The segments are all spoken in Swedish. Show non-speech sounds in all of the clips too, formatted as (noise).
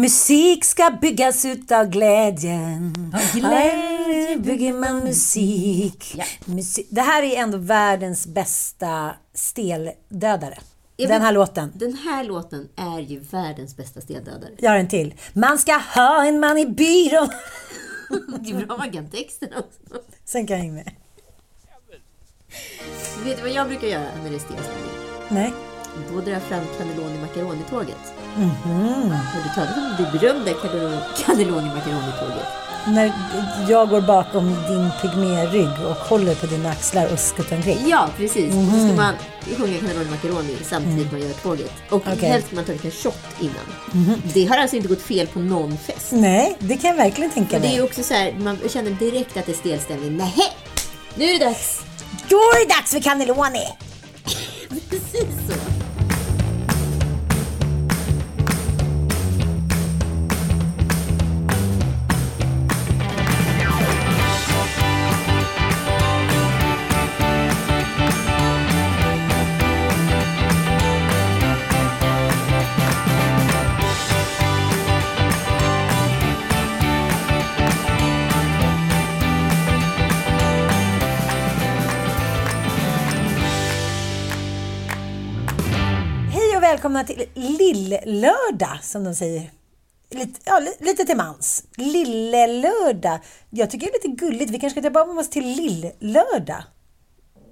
Musik ska byggas utav glädjen. Av glädje bygger man musik. Ja. musik. Det här är ändå världens bästa steldödare. Jag Den vet- här låten. Den här låten är ju världens bästa steldödare. Jag har en till. Man ska ha en man i byrån. (laughs) Det är bra man kan texten också. Sen kan jag hänga med. Vet du vad jag brukar göra när det är stelstämning? Nej. Då drar jag fram cannelloni macaroni-tåget. Har du talat om det berömda cannelloni- macaroni-tåget? När jag går bakom din pygmérygg och håller på dina axlar och skuttar omkring. Ja, precis. Och så ska man sjunga cannelloni macaroni samtidigt man gör tåget. Och Okej. helst man ta en shot innan. Det har alltså inte gått fel på någon fest. Nej, det kan jag verkligen tänka Det är mig. också så här, man känner direkt att det är stelstämning. Nähä! Nu är det dags! Då är det dags för cannelloni! (laughs) Precis så. Välkomna till Lill-lördag, som de säger. Lite, ja, li- lite till mans. Lille-lördag. Jag tycker det är lite gulligt. Vi kanske ska döpa om oss till Lill-lördag.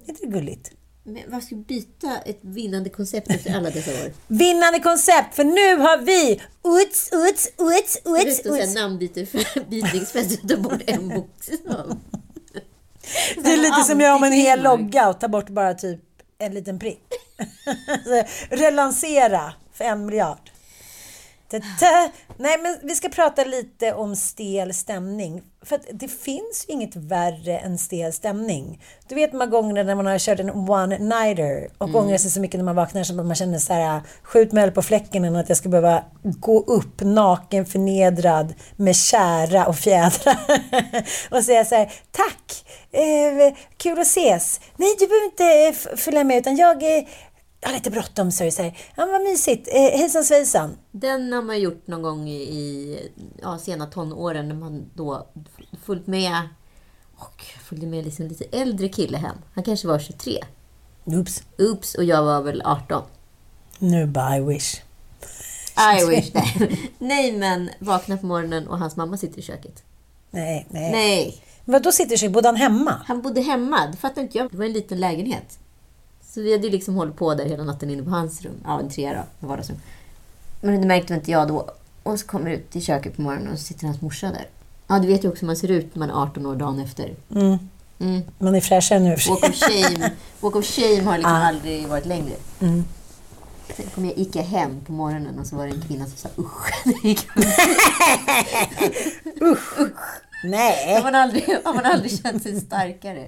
Är inte det gulligt? Men vad ska byta ett vinnande koncept efter alla dessa år? (laughs) Vinnande koncept, för nu har vi uts, uts, uts, uts, uts. namnbytesfest och ta bort en bokstav. (laughs) Det är lite som jag om en hel logga och tar bort bara typ en liten prick. (laughs) Relansera för en miljard. Ta-ta. Nej, men vi ska prata lite om stel stämning. För att det finns inget värre än stel stämning. Du vet de här gångerna när man har kört en one-nighter och ångrar sig så mycket när man vaknar så att man känner så här, skjut mig på fläcken än att jag ska behöva gå upp naken, förnedrad med kära och fjädrar (laughs) och säga så här, tack, eh, kul att ses. Nej, du behöver inte eh, följa med utan jag eh, har lite bråttom, så så här, ja vad mysigt, eh, hejsan svejsan. Den har man gjort någon gång i ja, sena tonåren när man då följt med och följde med liksom lite äldre kille hem. Han kanske var 23. Oops, Oops, och jag var väl 18. nu bara I wish. I wish that. Nej, men vakna på morgonen och hans mamma sitter i köket. Nej, nej. Nej, Vad då sitter sig? Bodde han hemma? han bodde hemma. Det fattar inte jag. Det var en liten lägenhet. Så vi hade ju liksom hållit på där hela natten inne på hans rum. Ja, en trea då, vardagsrum. Men det märkte inte jag då. Och så kommer jag ut i köket på morgonen och så sitter hans morsa där. Ja, du vet ju också hur man ser ut när man är 18 år dagen efter. Mm. Mm. Man är fräschare nu Walk of shame, (laughs) walk of shame har liksom Ah. aldrig varit längre. Mm. Sen kom jag, gick jag hem på morgonen och så var det en kvinna som sa usch. jag gick ut. Har Nej. man aldrig, har man aldrig känt sig starkare?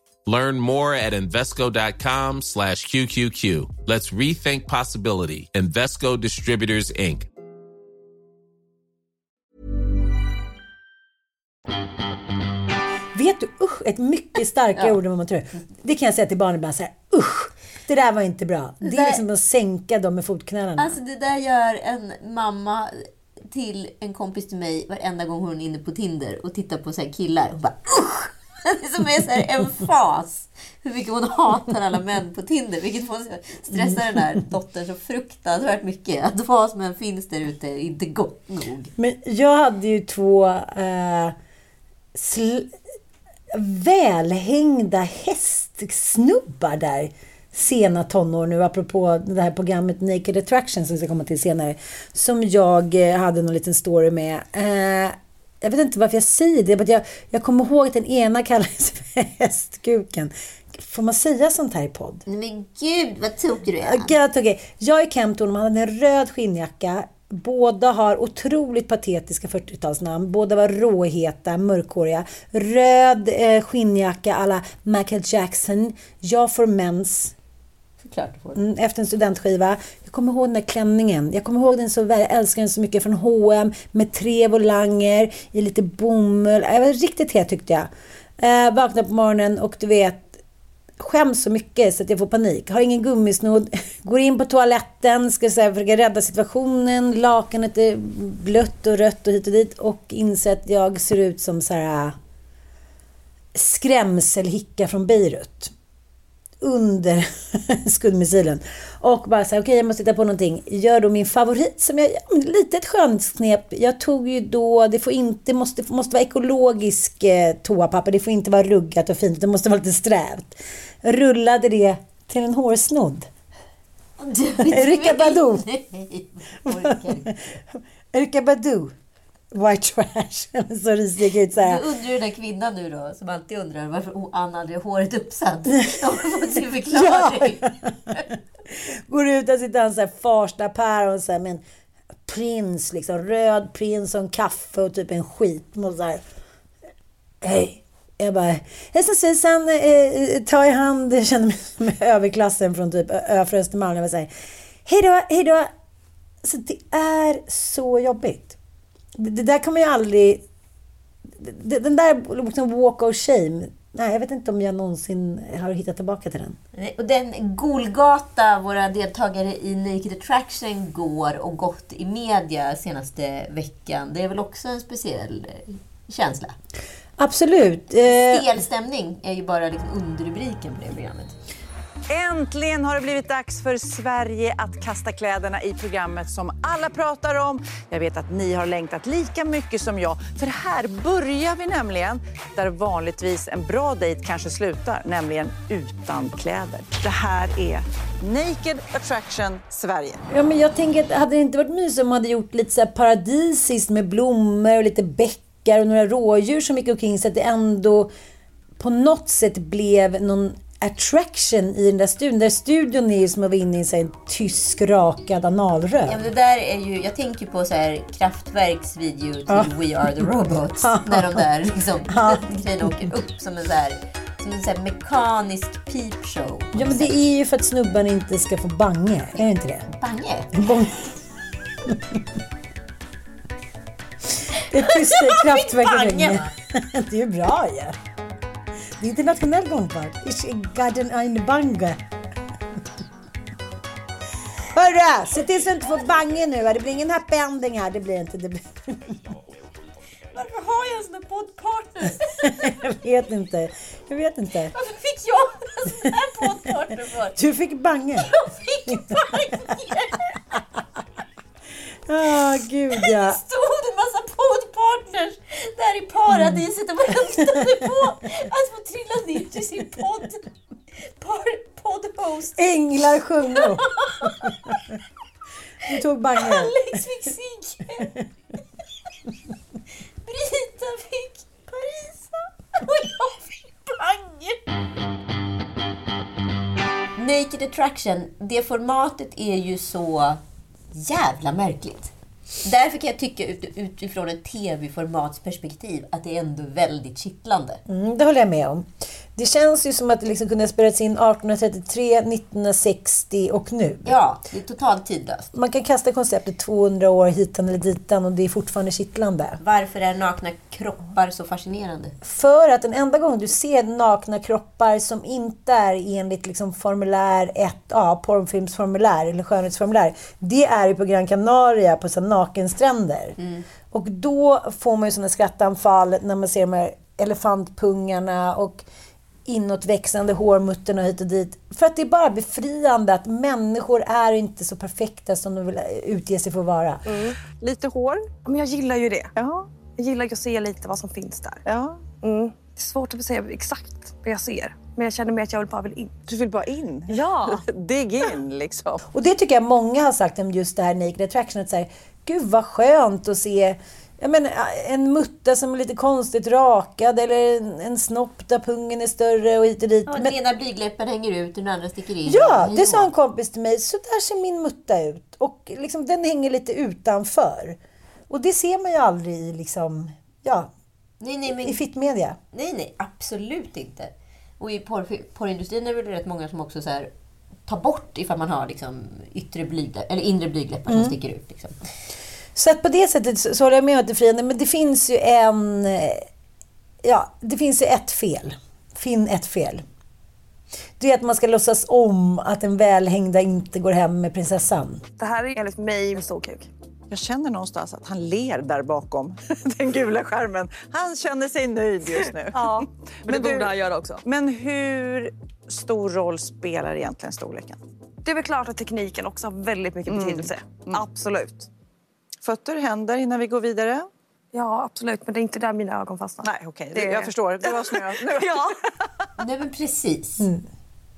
Learn more at Invesco.com slash QQQ. Let's rethink possibility. Invesco Distributors, Inc. Vet du, usch, ett mycket starkare ord än vad man tror. Det kan jag säga till barnen ibland så här, usch, det där var inte bra. Det är där- liksom att sänka dem med fotknölarna. Alltså det där gör en mamma till en kompis till mig varenda gång hon är inne på Tinder och tittar på så här killar. Hon bara usch! (laughs) som är så här en fas. Hur mycket hon hatar alla män på Tinder. Vilket stressar den här dottern så fruktansvärt mycket. Att vad som än finns där ute är inte gott nog. Men jag hade ju två eh, välhängda hästsnubbar där. Sena tonår nu, apropå det här programmet Naked Attraction som vi ska komma till senare. Som jag eh, hade någon liten story med. Eh, jag vet inte varför jag säger det, men jag, jag kommer ihåg att den ena kallades (laughs) för hästkuken. Får man säga sånt här i podd? Nej men gud vad tokig du är. Gud, okay. Jag är Kent Thornman, han hade en röd skinnjacka. Båda har otroligt patetiska 40-talsnamn. Båda var råheta, mörkhåriga. Röd eh, skinnjacka alla Michael Jackson. Jag får mens. Klart du får. Mm, efter en studentskiva. Jag kommer ihåg den där klänningen. Jag kommer ihåg den så väl. Jag älskar den så mycket från H&M med tre volanger i lite bomull. Jag var riktigt het tyckte jag. Eh, vaknar på morgonen och du vet skäms så mycket så att jag får panik. Har ingen gummisnodd. (laughs) Går in på toaletten, ska så här, försöka rädda situationen. Lakanet är blött och rött och hit och dit. Och inser att jag ser ut som så här eh, skrämselhicka från Beirut under (laughs) skuddmissilen. Och bara så här, okej okay, jag måste hitta på någonting. Gör då min favorit som jag, ja, lite ett skönhetsknep. Jag tog ju då, det får inte, måste, måste vara ekologisk eh, toapapper. Det får inte vara ruggat och fint. Det måste vara lite strävt. Rullade det till en hårsnodd. Erika Badu. Erika Badu. White trash. (laughs) så risig ut så här. Du undrar den där kvinnan nu då, som alltid undrar varför Anna aldrig har håret uppsatt. har (laughs) fått sin förklaring. Ja. (laughs) Går ut och sitter han så här Farsta Per och så här med en prins, liksom röd prins och en kaffe och typ en skit. Och så här, Hej. Jag bara, hejsan svejsan, eh, ta i hand. Jag känner mig som överklassen från typ Ö för Östermalm. Jag bara säger, hej då, hej då. Så det är så jobbigt. Det, där kommer jag aldrig... Det, den där liksom walk of shame, Nej, jag vet inte om jag någonsin har hittat tillbaka till den. Och den Golgata våra deltagare i Naked Attraction går och gått i media senaste veckan, det är väl också en speciell eh, känsla? Absolut. Stel stämning är ju bara liksom underrubriken på det programmet. Äntligen har det blivit dags för Sverige att kasta kläderna i programmet som alla pratar om. Jag vet att ni har längtat lika mycket som jag. För här börjar vi nämligen där vanligtvis en bra dejt kanske slutar, nämligen utan kläder. Det här är Naked Attraction Sverige. Ja, men jag tänker att hade det inte varit mysigt om man hade gjort lite så paradisiskt med blommor och lite bäckar och några rådjur som gick omkring så att det ändå på något sätt blev någon attraction i den där studion. Den där studion är ju som att vara inne i en tysk rakad analröv. Ja, men det där är ju, jag tänker på så här Kraftwerks video till ja. We Are The Robots. när de där liksom, (laughs) ja. grejerna åker upp som en så här, som en så här mekanisk peepshow. Ja, men det är ju för att snubben inte ska få bange. Är det inte det? Bange? Bong. (laughs) det är tyska Kraftwerk. (laughs) det är ju bra ju. Ja. Det är internationell gångfart. Garden ein Bange. Hörru! Se till så du inte får bange nu. Det blir ingen happy ending här. Det blir inte. Det blir... (laughs) Varför har jag en sån här poddpartner? (laughs) jag vet inte. Jag vet inte. Varför fick jag en sån här poddpartner för? Du fick bange. Jag fick bange! (laughs) Ah, gud ja. (laughs) Det stod en massa poddpartners där i paradiset och väntade på att få trilla ner till sin podd. Poddhost. Änglar sjungo. Du tog bange. Alex fick Sigge. Brita fick Parisa. Och jag fick Bange. Naked Attraction, det formatet är ju så jävla märkligt. Därför kan jag tycka utifrån ett tv-formatsperspektiv att det är ändå väldigt kittlande. Mm, det håller jag med om. Det känns ju som att det liksom kunde ha spelats in 1833, 1960 och nu. Ja, det är totalt tidlöst. Man kan kasta konceptet 200 år hitan eller ditan och det är fortfarande kittlande. Varför är nakna kroppar så fascinerande? För att den enda gången du ser nakna kroppar som inte är enligt liksom formulär 1A, porrfilmsformulär eller skönhetsformulär, det är ju på Gran Canaria på så nakenstränder. Mm. Och då får man ju sådana skrattanfall när man ser de här elefantpungarna och inåtväxande hårmutterna hit och dit. För att det är bara befriande att människor är inte så perfekta som de vill utge sig för att vara. Lite hår. Men jag gillar ju det. Ja. Jag gillar ju att se lite vad som finns där. ja. Mm. Det är svårt att säga exakt vad jag ser. Men jag känner mer att jag vill bara vill in. Du vill bara in. Ja. (laughs) Dig in liksom. Och det tycker jag många har sagt om just det här naked attraction. Att säga, Gud vad skönt att se jag menar, en mutta som är lite konstigt rakad eller en, en snopp där pungen är större och hit och dit. Ja, den Men- ena blygdläppen hänger ut och den andra sticker in. Ja, det sa en kompis till mig. Så där ser min mutta ut. Och liksom, den hänger lite utanför. Och det ser man ju aldrig i, liksom, ja, Nej, nej, men i fittmedia. Nej, nej, absolut inte. Och i porr, porrindustrin är det rätt många som också så här, tar bort ifall man har liksom yttre blygdläpp, eller inre blygdläppar Mm. som sticker ut. Liksom. Så att på det sättet så så håller jag med om att det är friande. Men det finns ju en... Ja, det finns ju ett fel. Finn ett fel. Det är att man ska låtsas om att den välhängda inte går hem med prinsessan. Det här är enligt mig en stor kuk. Jag känner någonstans att han ler där bakom (laughs) den gula skärmen. Han känner sig nöjd just nu. (laughs) Ja, men, det du- borde han göra också. Men hur stor roll spelar egentligen storleken? Det är väl klart att tekniken också har väldigt mycket betydelse. Absolut. Fötter, händer innan vi går vidare? Ja, absolut. Men det är inte där mina ögon fastnar. Nej, okej. Det- Jag förstår. Det var snö. (laughs) Nu. Ja. Nej, men precis.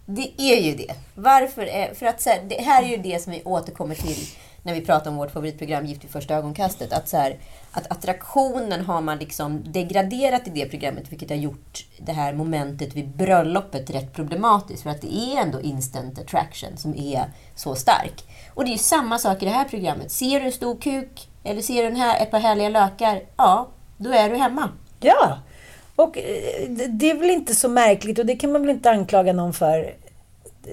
Det är ju det. Varför? Är, för att så här, det här är ju det som vi återkommer till när vi pratar om vårt favoritprogram Gift vid första ögonkastet. Att, så här, att attraktionen har man liksom degraderat i det programmet, vilket har gjort det här momentet vid bröllopet rätt problematiskt. För att det är ändå instant attraction som är så stark. Och det är ju samma sak i det här programmet. Ser du en stor kuk eller ser du en här, ett par härliga lökar, ja, då är du hemma. Ja, och eh, det är väl inte så märkligt och det kan man väl inte anklaga någon för.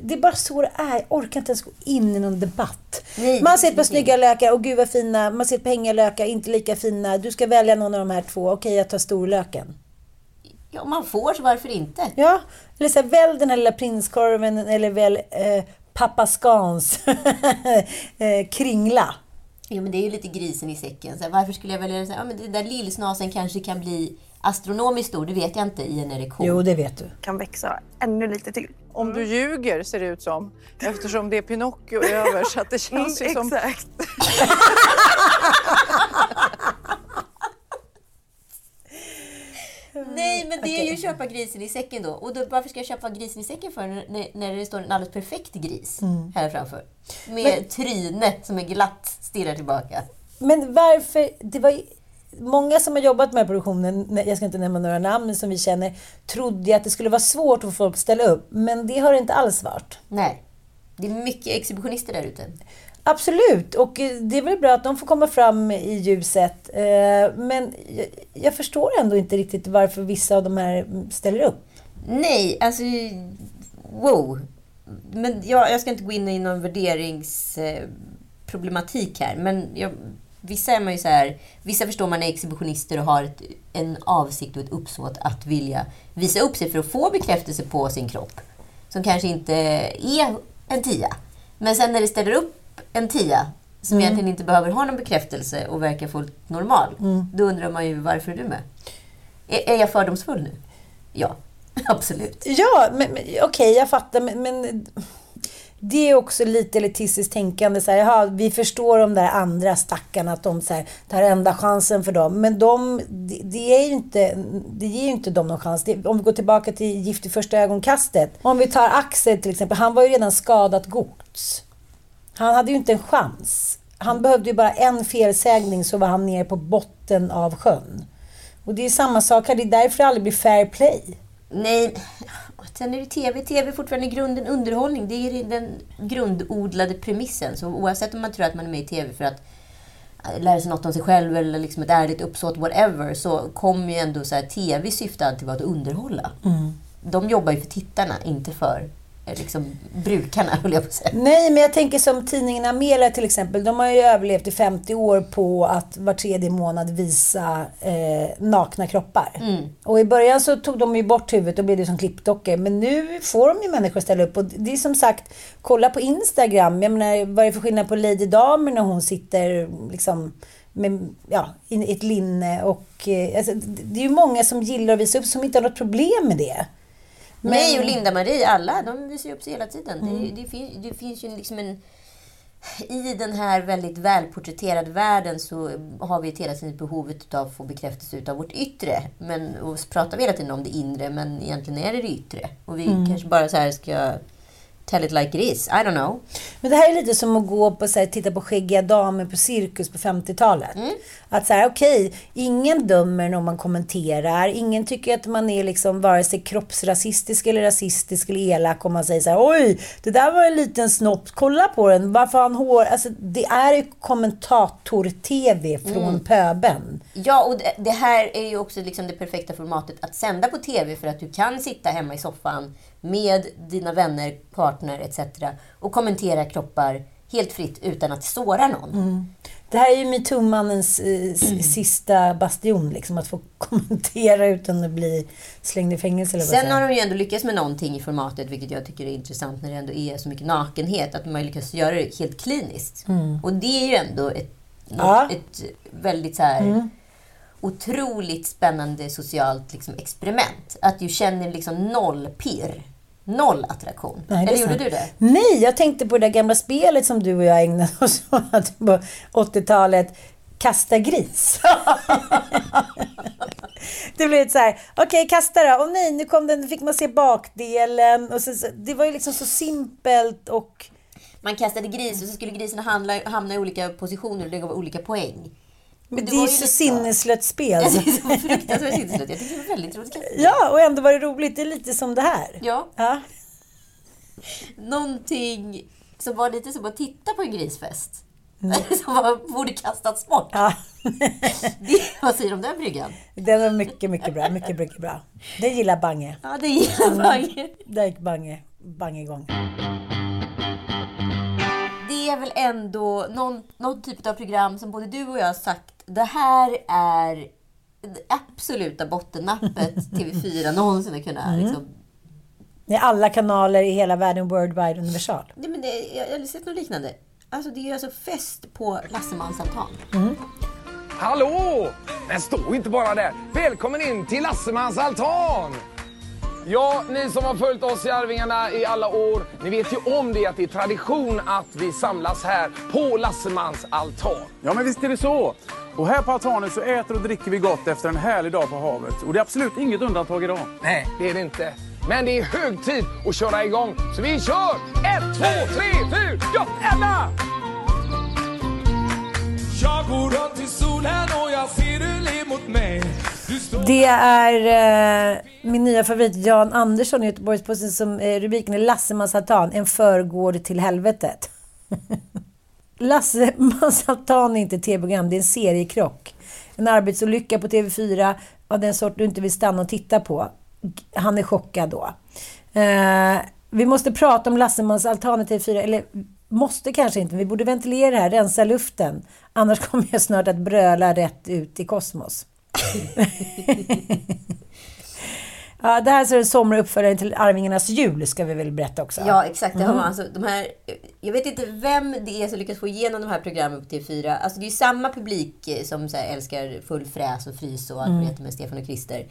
Det är bara så det är. Jag orkar inte ens gå in i någon debatt. Nej, man ser ett par snygga lökar, och gud vad fina. Man ser ett par hängiga lökar, inte lika fina. Du ska välja någon av de här två. Okej, jag tar storlöken. Ja, om man får så varför inte? Ja, eller så här, välj den här lilla prinskorven eller väl eh, pappa Scans (laughs) eh, kringla. Jo, men det är ju lite grisen i säcken. Så här, varför skulle jag välja den? Ja, men den där lillsnasen kanske kan bli astronomiskt stor, det vet jag inte, i en erektion. Jo, det vet du. Kan växa ännu lite till. Om du ljuger ser det ut som. Eftersom det är Pinocchio över så att det (laughs) känns ju som... exakt. (laughs) Nej, men det är ju att köpa grisen i säcken då. Och då, varför ska jag köpa grisen i säcken för när, när det står en alldeles perfekt gris här framför? Med tryne som är glatt stirrar tillbaka. Men varför... Det var ju- många som har jobbat med produktionen, jag ska inte nämna några namn, som vi känner, trodde att det skulle vara svårt få folk att ställa upp. Men det har det inte alls varit. Nej. Det är mycket exhibitionister där ute. Absolut, och eh, det är väl bra att de får komma fram i ljuset. Eh, Men jag, jag förstår ändå inte riktigt varför vissa av de här ställer upp. Nej, alltså... Wow. Men jag, jag ska inte gå in i någon värderingsproblematik här. Men jag, vissa är man ju så här... Vissa förstår man är exhibitionister och har ett, en avsikt och ett uppsåt att vilja visa upp sig för att få bekräftelse på sin kropp. Som kanske inte är en tia. Men sen när det ställer upp en tia som egentligen inte behöver ha någon bekräftelse och verkar fullt normal. Då undrar man ju varför är du med? Är, är jag fördomsfull nu? Ja, (laughs) absolut. Ja, men, men, okej, jag fattar, men, men det är också lite elitistiskt tänkande. Så här, aha, vi förstår de där andra stackarna, att de så här, tar enda chansen för dem. Men de, det, är ju inte, det ger ju inte dem någon chans. Det, om vi går tillbaka till Gift i första ögonkastet. Om vi tar Axel till exempel, han var ju redan skadat gods. Han hade ju inte en chans. Han behövde ju bara en felsägning så var han nere på botten av sjön. Och det är samma sak här, det är därför det aldrig blir fair play. Nej, sen är det TV. TV är fortfarande i grunden underhållning. Det är den grundodlade premissen. Så oavsett om man tror att man är med i TV för att eh, lära sig något om sig själv eller liksom ett ärligt uppsåt, whatever, så kommer ju ändå så här, TV syftar alltid vara att underhålla. De jobbar ju för tittarna, inte för liksom, brukarna, (laughs) höll jag på att säga. Nej, men jag tänker som tidningen Amelia till exempel. De har ju överlevt i 50 år på att var tredje månad visa eh, nakna kroppar. Och i början så tog de ju bort huvudet och blev det som klippdockor. Men nu får de ju människor ställa upp. Och det är som sagt, kolla på Instagram. Jag menar, vad är det för skillnad på Lady Damer när hon sitter liksom med ja, i ett linne. Och, eh, alltså, det det är ju många som gillar att visa upp som inte har något problem med det. Men- Mig och Linda-Marie, alla, de visar upp sig hela tiden. Det, det, finns, det finns ju liksom en... I den här väldigt välporträtterade världen så har vi ett hela tiden behovet av att få bekräftelse utav vårt yttre. Men, och så pratar vi hela tiden om det inre, men egentligen är det det yttre. Och vi kanske bara så här ska tell it like it is. I don't know. Men det här är lite som att gå på, så här, titta på skäggiga damer på cirkus på 50-talet. Att så här, okej, ingen dömer när man kommenterar. Ingen tycker att man är liksom vare sig kroppsrasistisk eller rasistisk eller elak om man säger så här, oj, det där var en liten snopp, kolla på den, varför har han hår? Alltså, det är ju kommentator-tv från pöben. Ja, och det, det här är ju också liksom det perfekta formatet att sända på TV för att du kan sitta hemma i soffan med dina vänner, partner etc. och kommentera kroppar helt fritt utan att såra någon. Det här är ju metoo-mannens eh, s- sista bastion, liksom, att få (laughs) kommentera utan att bli slängd i fängelse. Eller Sen har de ju ändå lyckats med någonting i formatet, vilket jag tycker är intressant när det ändå är så mycket nakenhet, att de har lyckats göra det helt kliniskt. Och det är ju ändå ett, något, Ja. ett väldigt så här otroligt spännande socialt liksom, experiment. Att du känner liksom noll pirr, noll attraktion. Nej, Eller gjorde sant. du det? Nej, jag tänkte på det där gamla spelet som du och jag ägnade oss (laughs) åt på 80-talet. Kasta gris. (laughs) det blev så här, okej kasta då. Åh nej, nu kom den, fick man se bakdelen. Och så, så, det var ju liksom så simpelt och... Man kastade gris och så skulle grisen hamna, hamna i olika positioner och det gav olika poäng. Men det, var är ju så lite- sinnesslött spel. Ja, (laughs) det är så fruktansvärt sinnesslött. Jag tycker det var väldigt roligt. ja, och ändå var det roligt. Det är lite som det här. Ja. Ja. någonting som var lite som att titta på en grisfest. (laughs) som var, borde kastats bort. ja. (laughs) Det, vad säger du om den bryggan? Den var mycket, mycket bra. Mycket, mycket bra. Det gillar Bange. Ja, det gillar Mange. Där gick Bange, Bange igång. Det är väl ändå någon, någon typ av program som både du och jag har sagt, det här är det absoluta bottennappet (laughs) TV4 någonsin har kunnat liksom, Det är alla kanaler i hela världen, worldwide, universal. Nej, men det, jag har sett något liknande. Alltså det är alltså fest på Lassemans altan. Hallå! Men stå inte bara där. Välkommen in till Lassemans altan! Ja, ni som har följt oss i Arvingarna i alla år, ni vet ju om det att det är tradition att vi samlas här på Lassemans altan. Ja, men visst är det så. Och här på altanen så äter och dricker vi gott efter en härlig dag på havet. Och det är absolut inget undantag idag. Nej, det är det inte. Men det är hög tid att köra igång, så vi kör! Ett, två, tre, fyra, ja, Emma! Jag går runt i solen och jag ser du ler mot mig Det är eh, min nya favorit Jan Andersson i Göteborgs-Posten som eh, rubriken är Lassemans altan, en förgård till helvetet. (laughs) Lassemans altan är inte ett tv-program, det är en seriekrock. En arbetsolycka på TV4 av den sort du inte vill stanna och titta på. Han är chockad då. Eh, vi måste prata om Lassemans altan i TV4, eller måste kanske inte, vi borde ventilera det här, rensa luften. Annars kommer jag snart att bröla rätt ut i kosmos. (laughs) Ja, det här är en sommaruppföljare till Arvingarnas jul, ska vi väl berätta också. Ja, exakt. Det har man alltså, de här, jag vet inte vem det är som lyckas få igenom de här programmen på TV4. Alltså det är ju samma publik eh, som så här, älskar Full fräs och Frys och allt heter med Stefan och Krister.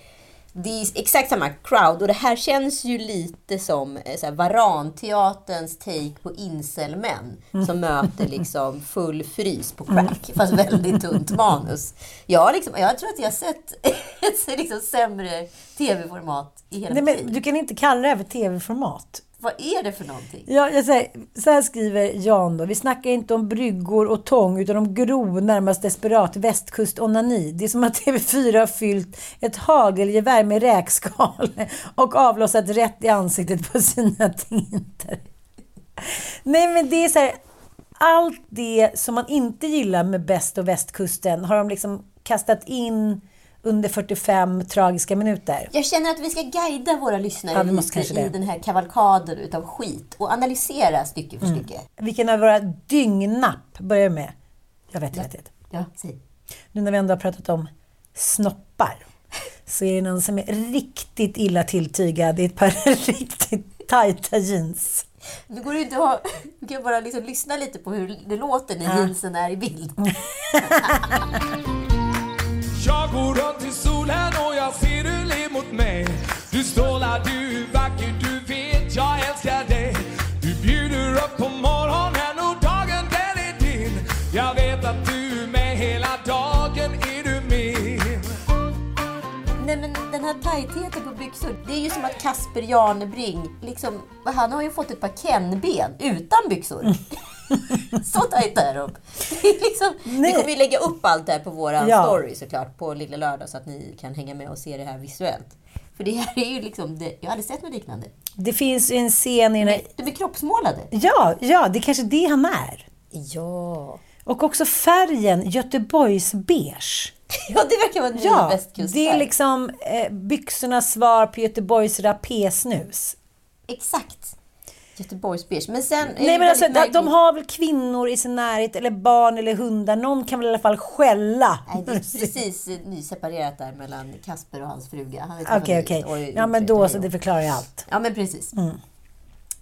Det är exakt samma crowd och det här känns ju lite som eh, så här, Varanteaterns take på incelmän som möter (laughs) liksom full frys på crack, fast väldigt tunt manus. Jag, liksom, jag tror att jag sett (laughs) ett liksom sämre tv-format i hela Nej, mitt liv. du kan inte kalla det här för tv-format. Vad är det för någonting? Ja, jag säger, så här skriver Jan då. Vi snackar inte om bryggor och tång utan om grov, närmast desperat västkustonani. Det är som att TV4 har fyllt ett hagelgevär med räkskal (laughs) och avlossat rätt i ansiktet på sina tinter. Nej, men det är så här. Allt det som man inte gillar med Bäst och västkusten har de liksom kastat in under 45 tragiska minuter. Jag känner att vi ska guida våra lyssnare Ja, lite i det. den här kavalkaden utav skit och analysera stycke för stycke. Vilken av våra dyngnapp börjar vi med? Jag vet, jag vet, vet. Ja, säg. Nu när vi ändå har pratat om snoppar så är det någon som är riktigt illa tilltygad i ett par (laughs) riktigt tajta jeans. Nu går det inte att. Du kan bara liksom lyssna lite på hur det låter när jeansen är i bild. (laughs) Jag går runt i solen och jag ser du ler mot mig. Du strålar, du är vacker, du vet jag älskar dig. Du bjuder upp på morgonen och dagen den är din. Jag vet att du är med hela dagen, är du min? Nej men den här tajtheten på byxor, det är ju som att Kasper Janebring, liksom, han har ju fått ett par Ken-ben utan byxor. (laughs) (laughs) Så tajta är de. Liksom, vi kommer ju lägga upp allt det här på våran Ja. story såklart, på Lilla Lördag, så att ni kan hänga med och se det här visuellt. För det här är ju liksom, det, jag har aldrig sett något liknande. Det finns ju en scen i här... De är kroppsmålade. Ja, ja, det är kanske det han är. Ja. Och också färgen, Göteborgs beige. (laughs) Ja, det verkar vara en ny Ja, västkustfärg. det är liksom eh, byxornas svar på Göteborgs rapésnus. Exakt. Göteborgs beige. Men sen Nej men alltså, väldigt de, märkligt- har väl kvinnor i sin närhet, eller barn eller hundar. Någon kan väl i alla fall skälla. Nej, det är (laughs) precis nyseparerat där mellan Kasper och hans fruga. Okej, okej. Ja, men då så, det förklarar ju allt. Ja, men precis.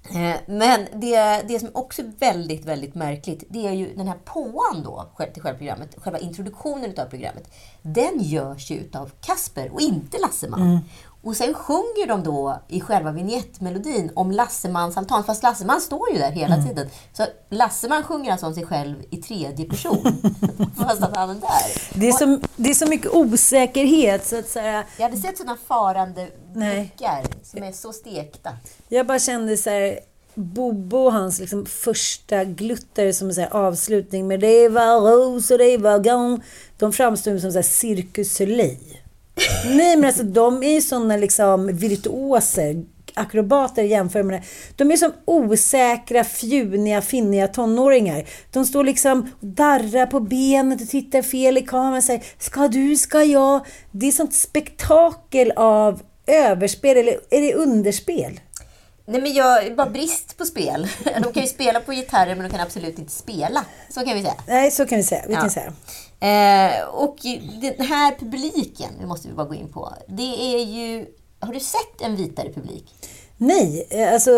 Eh, Men det, det som också är väldigt, väldigt märkligt, det är ju den här påan då, till själva programmet, själva introduktionen av programmet. Den görs ju utav Kasper och inte Lasseman. Och sen sjunger de då i själva vignettmelodin om Lassemans altan, fast Lasseman står ju där hela tiden. Så Lasseman sjunger alltså om sig själv i tredje person, (laughs) fast att han är där. Det är, så, det är så mycket osäkerhet så att säga. Jag hade sett sådana farande blickar som är så stekta. Jag bara kände så här, Bobo och hans liksom första gluttare som så här avslutning med det var ros och det var gång. De framstår som så här Cirkus Soleil. Nej men alltså de är ju såna liksom virtuoser, akrobater jämför med det. De är som osäkra, fjuniga, finniga tonåringar. De står liksom och darrar på benet och tittar fel i kameran och säger Ska du, ska jag? Det är sånt spektakel av överspel, eller är det underspel? Nej men jag, bara brist på spel. (laughs) De kan ju spela på gitarrer men de kan absolut inte spela. Så kan vi säga. Nej, så kan vi säga. Vi Ja. kan säga. Eh, och den här publiken, det måste vi bara gå in på. Det är ju... Har du sett en vitare publik? Nej, eh, alltså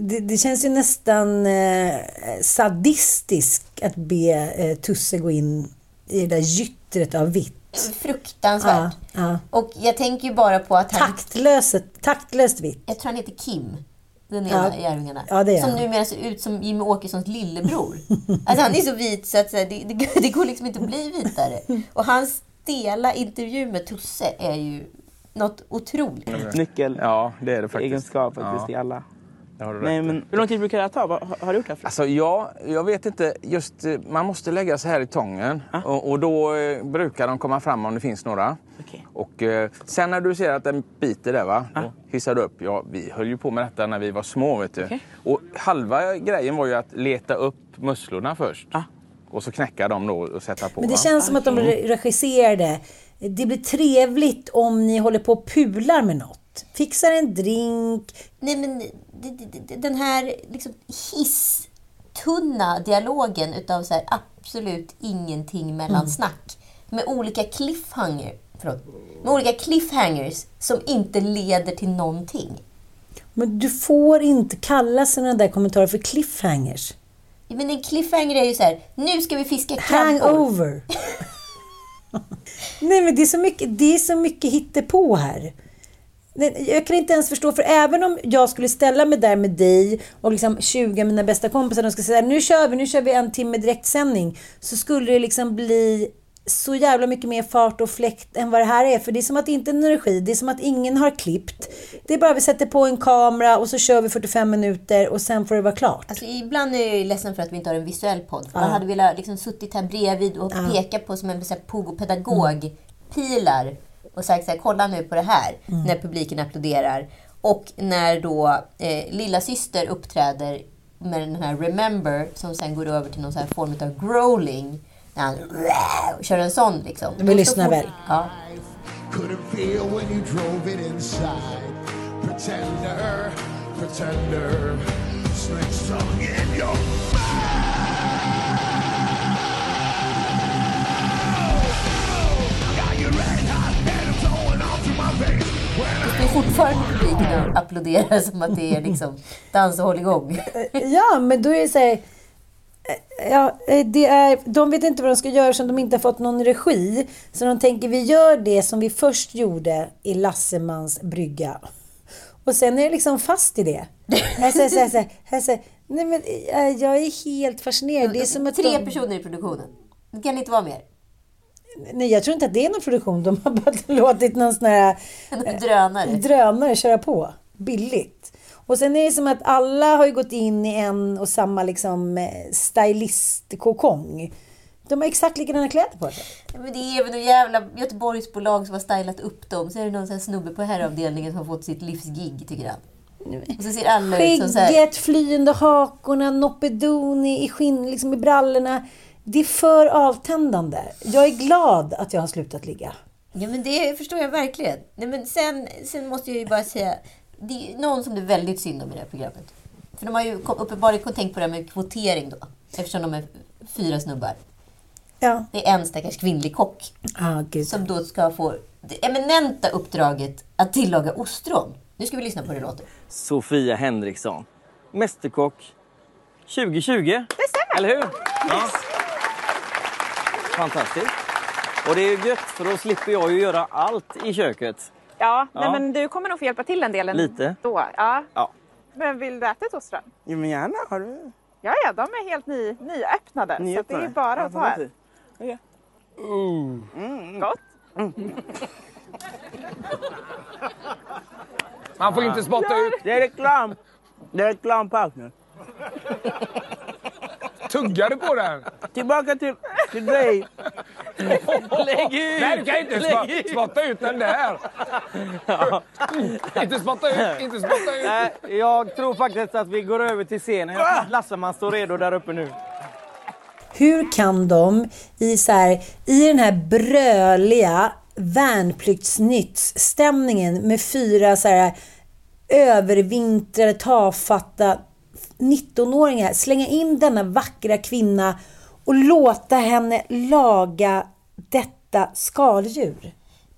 det, det känns ju nästan eh, sadistiskt att be eh, Tusse gå in i det där gyttret av vitt. Fruktansvärt. Ja, ja. Och jag tänker ju bara på att han... Taktlöst, taktlöst vitt. Jag tror han heter Kim. Den ena Ja. i Arvingarna. Ja, det är som numera ser ut som Jimmy Åkessons lillebror. alltså han är så vit så att så här, det, det, (laughs) det går liksom inte att bli vitare. Och hans stela intervju med Tusse är ju något otroligt. Nyckel Ja, det är det faktiskt. egenskap faktiskt Ja. i alla. Det har du Nej, men hur lång tid brukar det här ta? Vad- Har, har du gjort det här? Alltså ja, jag vet inte. Just, eh, man måste lägga sig här i tången. Och, och då eh, brukar de komma fram om det finns några. Okej. Och eh, sen när du ser att den biter där va, då hissar du upp. Ja, vi höll ju på med detta när vi var små vet du. Okej. Och halva grejen var ju att leta upp musslorna först. Ah. Och så knäcka dem då och sätta på. Men det va? känns som att de re- regisserade. Det blir trevligt om ni håller på och pular med något. Fixar en drink. Nej men den här liksom hisstunna dialogen utav så här absolut ingenting mellan snack. Med olika cliffhanger, förlåt, med olika cliffhangers som inte leder till någonting. Men du får inte kalla sådana där kommentarer för cliffhangers. Ja, Men en cliffhanger är ju så här, nu ska vi fiska krabbor. Hangover. (laughs) Nej men det är så mycket, det är så mycket hittepå här. Jag kan inte ens förstå, för även om jag skulle ställa mig där med dig och liksom 20 av mina bästa kompisar, de ska säga nu kör vi, nu kör vi en timme direktsändning. Så skulle det liksom bli så jävla mycket mer fart och fläkt än vad det här är. För det är som att det inte är en energi, det är som att ingen har klippt. Det är bara vi sätter på en kamera och så kör vi 45 minuter och sen får det vara klart. Alltså, ibland är jag ledsen för att vi inte har en visuell podd. För Man hade velat liksom suttit här bredvid och peka på som en pedagog pilar och sagt så här, kolla nu på det här, när publiken applåderar. Och när då eh, lilla syster uppträder med den här Remember, som sen går över till någon så här form av growling. När han kör en sån liksom. Vi lyssnar väl. Ja. Couldn't feel when you drove it inside. Pretender, pretender, snakes tongue in your Det står fortfarande publik publiken applåderar som att det är liksom dans och håll igång. Ja, men då är det så här... eh, Ja, eh, det är, de vet inte vad de ska göra som de inte har fått någon regi. Så de tänker vi gör det som vi först gjorde i Lassemans brygga. Och sen är det liksom fast i det. Jag säger, så här, jag säger, nej men eh, jag är helt fascinerad. Det är som att Tre de, personer i produktionen. Det kan inte vara mer. Nej, jag tror inte att det är någon produktion. De har bara (laughs) låtit någon sån här (laughs) drönare. drönare köra på. Billigt. Och sen är det som att alla har ju gått in i en och samma liksom eh, stylist-kokong. De har exakt likadana kläder på sig. Men det är väl någon jävla Göteborgsbolag som har stylat upp dem. Så är det någon sån snubbe på herravdelningen som har fått sitt livsgig, tycker han. Och så ser alla ut som så här... Skägget, flyende hakorna, Noppedoni i skinn, liksom i brallorna. Det är för avtändande. Jag är glad att jag har slutat ligga. Ja, men det förstår jag verkligen. Nej, men sen, sen måste jag ju bara säga, det är någon som det är väldigt synd om i det här programmet. För de har ju uppenbarligen tänkt på det här med kvotering då. Eftersom de är fyra snubbar. Ja. Det är en stackars kvinnlig kock. Ah. Som då ska få det eminenta uppdraget att tillaga ostron. Nu ska vi lyssna på hur det låter. Sofia Henriksson. Mästerkock 2020. Det stämmer. Eller hur? Ja. Fantastiskt. Och det är ju gött för då slipper jag ju göra allt i köket. Ja, Ja. Nej, men du kommer nog få hjälpa till en del ändå. Lite. Då. Ja. Ja. Men vill du äta ett ostron? Jo men gärna. Har du? Ja, ja, de är helt ny, nyöppnade. Så att det är bara att ta ett. Mm. Gott. Man får inte spotta ut. Det är reklam. Det är reklampartner. Tuggar (laughs) du på den? Tillbaka till, till dig. Lägg ut! Nej, du kan inte spotta ut den där. Inte spotta ut, inte spotta ut. Nej, jag tror faktiskt att vi går över till scenen. Jag tror att Lasseman står redo där uppe nu. Hur kan de i, så här, i den här bröliga värnpliktsnytt-stämningen med fyra så här, övervintrade, tafatta 19-åringar slänga in denna vackra kvinna och låta henne laga detta skaldjur?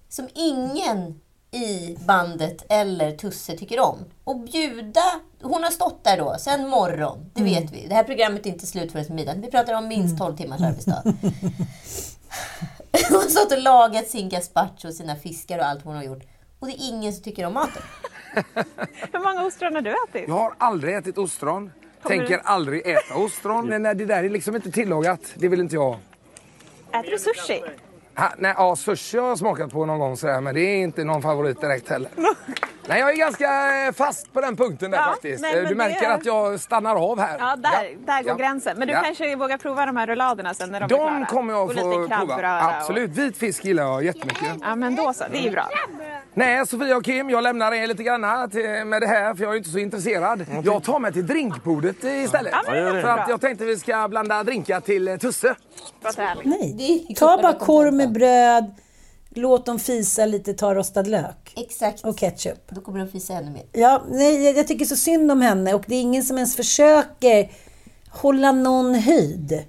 Som ingen i bandet eller Tusse tycker om. Och bjuda... Hon har stått där då, sen morgon. Det Mm. vet vi. Det här programmet är inte slut förrän middag. Vi pratar om minst 12 timmars arbetsdag. (laughs) Hon har stått och lagat sin gazpacho och sina fiskar och allt hon har gjort. Och det är ingen som tycker om maten. Hur många ostron har du ätit? Jag har aldrig ätit ostron. Kommer Tänker du- aldrig äta ostron. Men nej, det där är liksom inte tillagat. Det vill inte jag. Äter du sushi? Ha, nej, ja, sushi har jag smakat på någon gång sådär, men det är inte någon favorit direkt heller. (laughs) nej, jag är ganska eh, fast på den punkten där Ja, faktiskt. nej, Eh, du märker det- att jag stannar av här. Ja, där, där går Ja. gränsen. Men du Ja. kanske vågar prova de här rulladerna sen när de, är De klara? kommer jag och få prova. Absolut. Vit fisk gillar jag jättemycket. Och... Ja, men då så. Det är ju bra. Nej, Sofia och Kim, jag lämnar er lite grann till, med det här för jag är inte så intresserad. Jag tar mig till drinkbordet eh, istället. Ja, det för att jag tänkte vi ska blanda drinkar till eh, Tusse. Nej, ta bara korv med bröd, låt dem fisa lite, ta rostad lök. Exakt. Och ketchup. Då kommer de fisa ännu mer. Ja, nej, jag, jag tycker så synd om henne och det är ingen som ens försöker hålla någon höjd.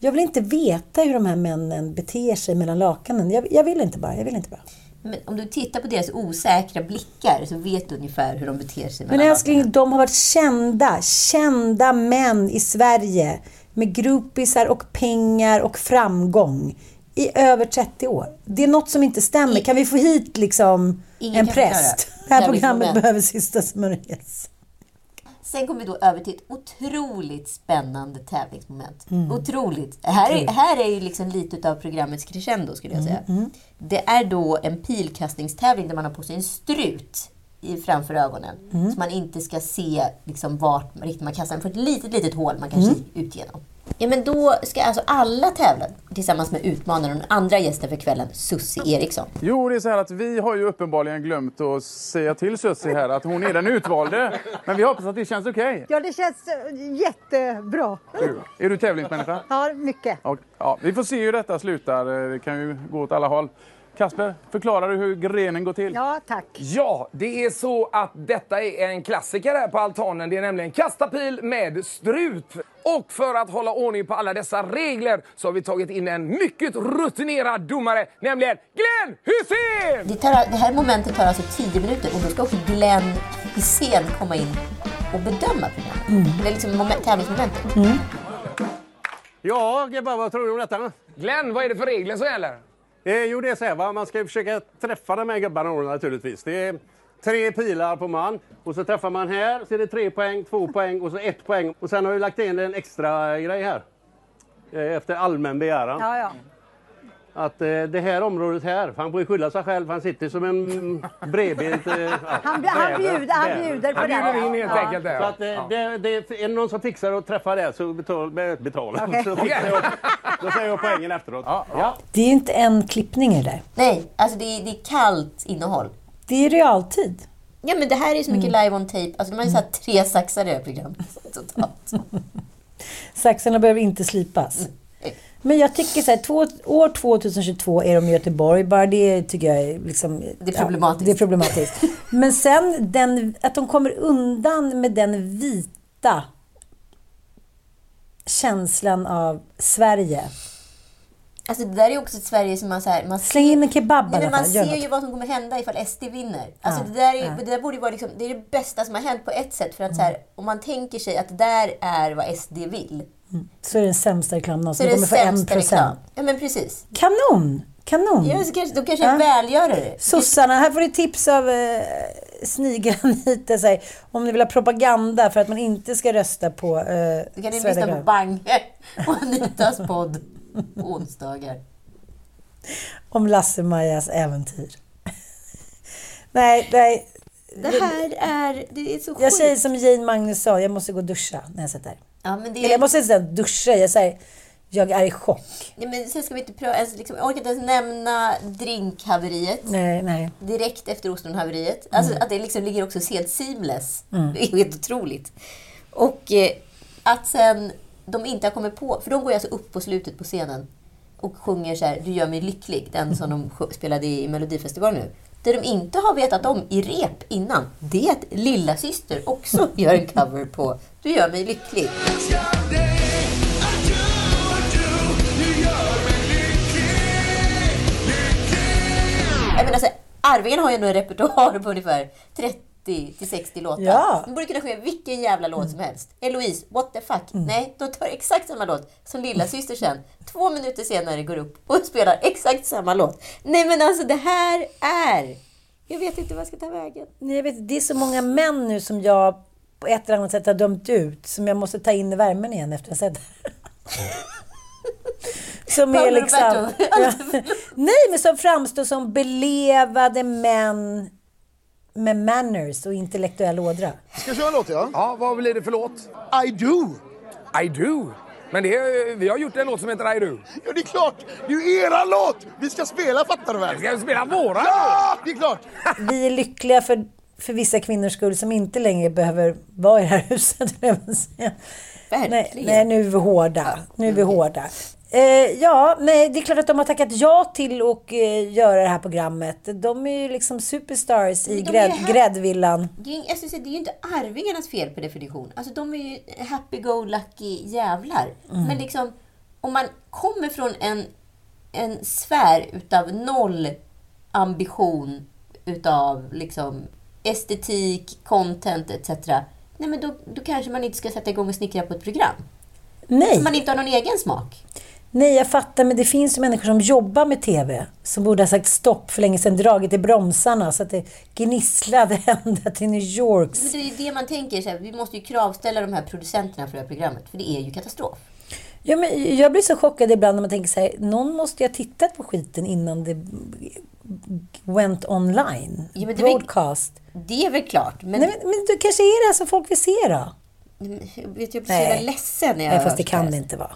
Jag vill inte veta hur de här männen beter sig mellan lakanen. Jag, jag vill inte bara. Jag vill inte bara. Men om du tittar på deras osäkra blickar så vet du ungefär hur de beter sig. Men älskling, de har varit kända, kända män i Sverige med groupisar och pengar och framgång i över 30 år. Det är något som inte stämmer. Kan vi få hit liksom Ingen en präst? Det här programmet behöver sista smörjes. Sen kommer vi då över till ett otroligt spännande tävlingsmoment. Mm. Otroligt. Här är, här är ju liksom lite av programmets crescendo skulle jag säga. Mm, Det är då en pilkastningstävling där man har på sig en strut i, framför ögonen. Mm. Så man inte ska se liksom vart riktigt man kastar den. För ett litet, litet hål man kan Mm. ut genom. Ja, men då ska alltså alla tävla tillsammans med utmanaren och den andra gästen för kvällen, Sussi Eriksson. Jo, det är så här att vi har ju uppenbarligen glömt att säga till Sussi här att hon är den utvalde. Men vi hoppas att det känns okej. Ja, det känns eh, jättebra. Du, Är du tävlingsmänniska? Ja, mycket. Och, ja, vi får se hur detta slutar. Det kan ju gå åt alla håll. Kasper, förklarar du hur grenen går till? Ja, tack. Ja, det är så att detta är en klassiker här på altanen. Det är nämligen kasta pil med strup. Och för att hålla ordning på alla dessa regler så har vi tagit in en mycket rutinerad domare, nämligen Glenn Hysén! Det, tar, det här momentet tar alltså 10 minuter och då ska också Glenn Hysén komma in och bedöma programmet. Det är liksom moment, tävlingsmomentet. Ja, Gebba, vad tror du om detta? Glenn, vad är det för regler som gäller? Eh, jo, det är så här, va? man ska försöka träffa de här gubbarna naturligtvis. Det är tre pilar på man och så träffar man här så är det tre poäng, två poäng och så ett poäng. Och sen har vi lagt in en extra grej här. Eh, efter allmän begäran. Ja, ja. Att eh, det här området här, för han får ju skylla sig själv, han sitter som en bredbent... Eh, ja, Han, han, bäver- bjuder, han bjuder på Han det. bjuder in helt Ja. enkelt där. Så att, eh, det, det, är det någon som fixar att träffa det så betal, be- betala. Okej. (laughs) Så fixar jag, då säger jag poängen efteråt. Ja. Det är ju inte en klippning i det. Nej, alltså det är, det är kallt innehåll. Det är realtid. Ja, men det här är så mycket live on tape. Alltså, de har ju så tre saxar i det här programmet. Totalt. (laughs) Saxarna behöver inte slipas. Men jag tycker så här, två, år 2022 är de i Göteborg. Bara det tycker jag är liksom... Det är problematiskt. Ja, det är problematiskt. Men sen den, att de kommer undan med den vita känslan av Sverige. Alltså det där är också ett Sverige som man så här, man Släng in en kebab Nej, men man ser ju vad som kommer hända ifall SD vinner. Alltså Ja, det, där är, ja. det där borde vara liksom, det är det bästa som har hänt på ett sätt. För att så här, om man tänker sig att det där är vad SD vill. Så är det den sämsta reklamen någonsin. det kommer få en procent. Ja men precis. Kanon! Kanon! Ja, så kanske, de kanske är välgörare. Sossarna, här får du tips av eh, Snigranita. så här, Om ni vill ha propaganda för att man inte ska rösta på eh, Du kan Sverige lyssna på. Bange och Anitas podd på onsdagar. Om Lasse-Majas äventyr. nej, nej. Det här är, det är så Jag sjukt. säger som Jane Magnusson, jag måste gå och duscha när jag sitter här. Ja, men det Eller jag måste säga duscha, jag säger jag är i chock. Nej, men sen ska vi inte pröva, alltså, liksom, jag orkar inte ens nämna drinkhaveriet. Nej, nej. Direkt efter ostronhaveriet. Alltså Mm. att det liksom ligger också helt seamless. Mm. Det är helt otroligt. Och eh, att sen de inte har kommit på, för de går ju alltså upp på slutet på scenen och sjunger så här, Du gör mig lycklig, den som de sj- spelade i Melodifestivalen nu. Det de inte har vetat om i rep innan, det är att lilla syster också (laughs) gör en cover på Du gör mig lycklig. Jag menar, alltså, Arvingarna har ju ändå en repertoar på ungefär 30 till 60 låtar. Ja. De borde kunna sjunga vilken jävla låt som helst. Eloise, what the fuck? Nej, de tar exakt samma låt som lilla syster sen. Två minuter senare går upp och spelar exakt samma låt. Nej men alltså det här är... Jag vet inte vad jag ska ta vägen. Nej, Jag vet, det är så många män nu som jag på ett eller annat sätt har dömt ut, som jag måste ta in i värmen igen efter att ha sett (laughs) Som är liksom... (laughs) Ja. Nej, men som framstår som belevade män med manners och intellektuell ådra. Ska vi köra en låt ja? Ja, vad blir det för låt? I do. I do? Men det är, vi har gjort en låt som heter I do. Ja, det är klart! Det är ju eran låt! Vi ska spela, fattar du väl? Vi ska spela våra Ja, det är klart! Vi är lyckliga för, för vissa kvinnors skull som inte längre behöver vara i det här huset. jag. Nej, nej, nu är vi hårda. Nu är vi hårda. Eh, ja, nej, det är klart att de har tackat ja till att eh, göra det här programmet. De är ju liksom superstars i Men grädd, här- gräddvillan. Det är, jag säga, det är ju inte Arvingarnas fel per definition. Alltså de är ju happy-go-lucky jävlar. Mm. Men liksom, om man kommer från en, en sfär utav noll ambition utav liksom estetik, content etc. Nej men då, då kanske man inte ska sätta igång och snickra på ett program. Nej. Som man inte har någon egen smak. Nej, jag fattar, men det finns ju människor som jobbar med TV som borde ha sagt stopp för länge sedan, dragit i bromsarna så att det gnisslade (laughs) ända till New York. Det är det man tänker, så här, vi måste ju kravställa de här producenterna för det här programmet, för det är ju katastrof. Ja, men jag blir så chockad ibland när man tänker så här, någon måste ju ha tittat på skiten innan det went online. Ja, men det är väl- Broadcast. Det är väl klart, men... Nej, men, men det kanske är det som folk vill se då? Jag vet, jag blir så ledsen när jag Nej, fast det kan här. det inte vara.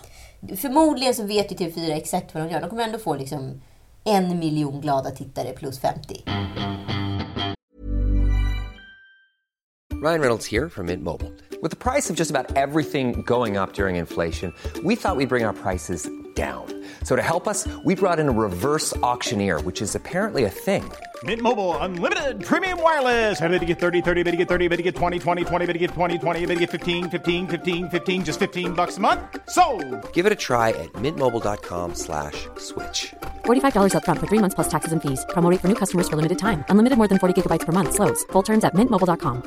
Förmodligen så vet ju typ TV4 exakt vad de gör. De kommer ändå få liksom en miljon glada tittare plus 50. Ryan Reynolds här från Mint Mobile. Med priset på nästan allt som går upp under inflationen, trodde vi att vi skulle bring våra priser. down. So att hjälpa oss we brought in a reverse auctioneer, which is apparently a thing. Mint Mobile unlimited premium wireless. Ready to get 30, 30, bit to get 30, bit to get 20, 20, 20, bit to get 20, 20, bit to get 15, 15, 15, 15 just 15 bucks a month. So, Give it a try at mintmobile.com slash switch. $45 upfront for three months plus taxes and fees. Promo for new customers for limited time. Unlimited more than 40 gigabytes per month. Slows. Full terms at mintmobile.com.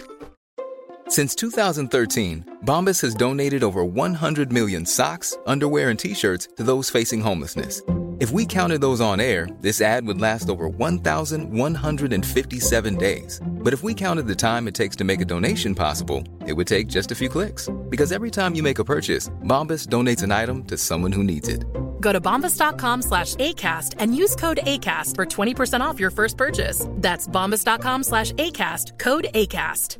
Since 2013, Bombas has donated over 100 million socks, underwear, and t-shirts to those facing homelessness. If we counted those on air, this ad would last over 1,157 days. But if we counted the time it takes to make a donation possible, it would take just a few clicks. Because every time you make a purchase, Bombas donates an item to someone who needs it. Go to bombas.com slash ACAST and use code ACAST for 20% off your first purchase. That's bombas.com slash ACAST, code ACAST.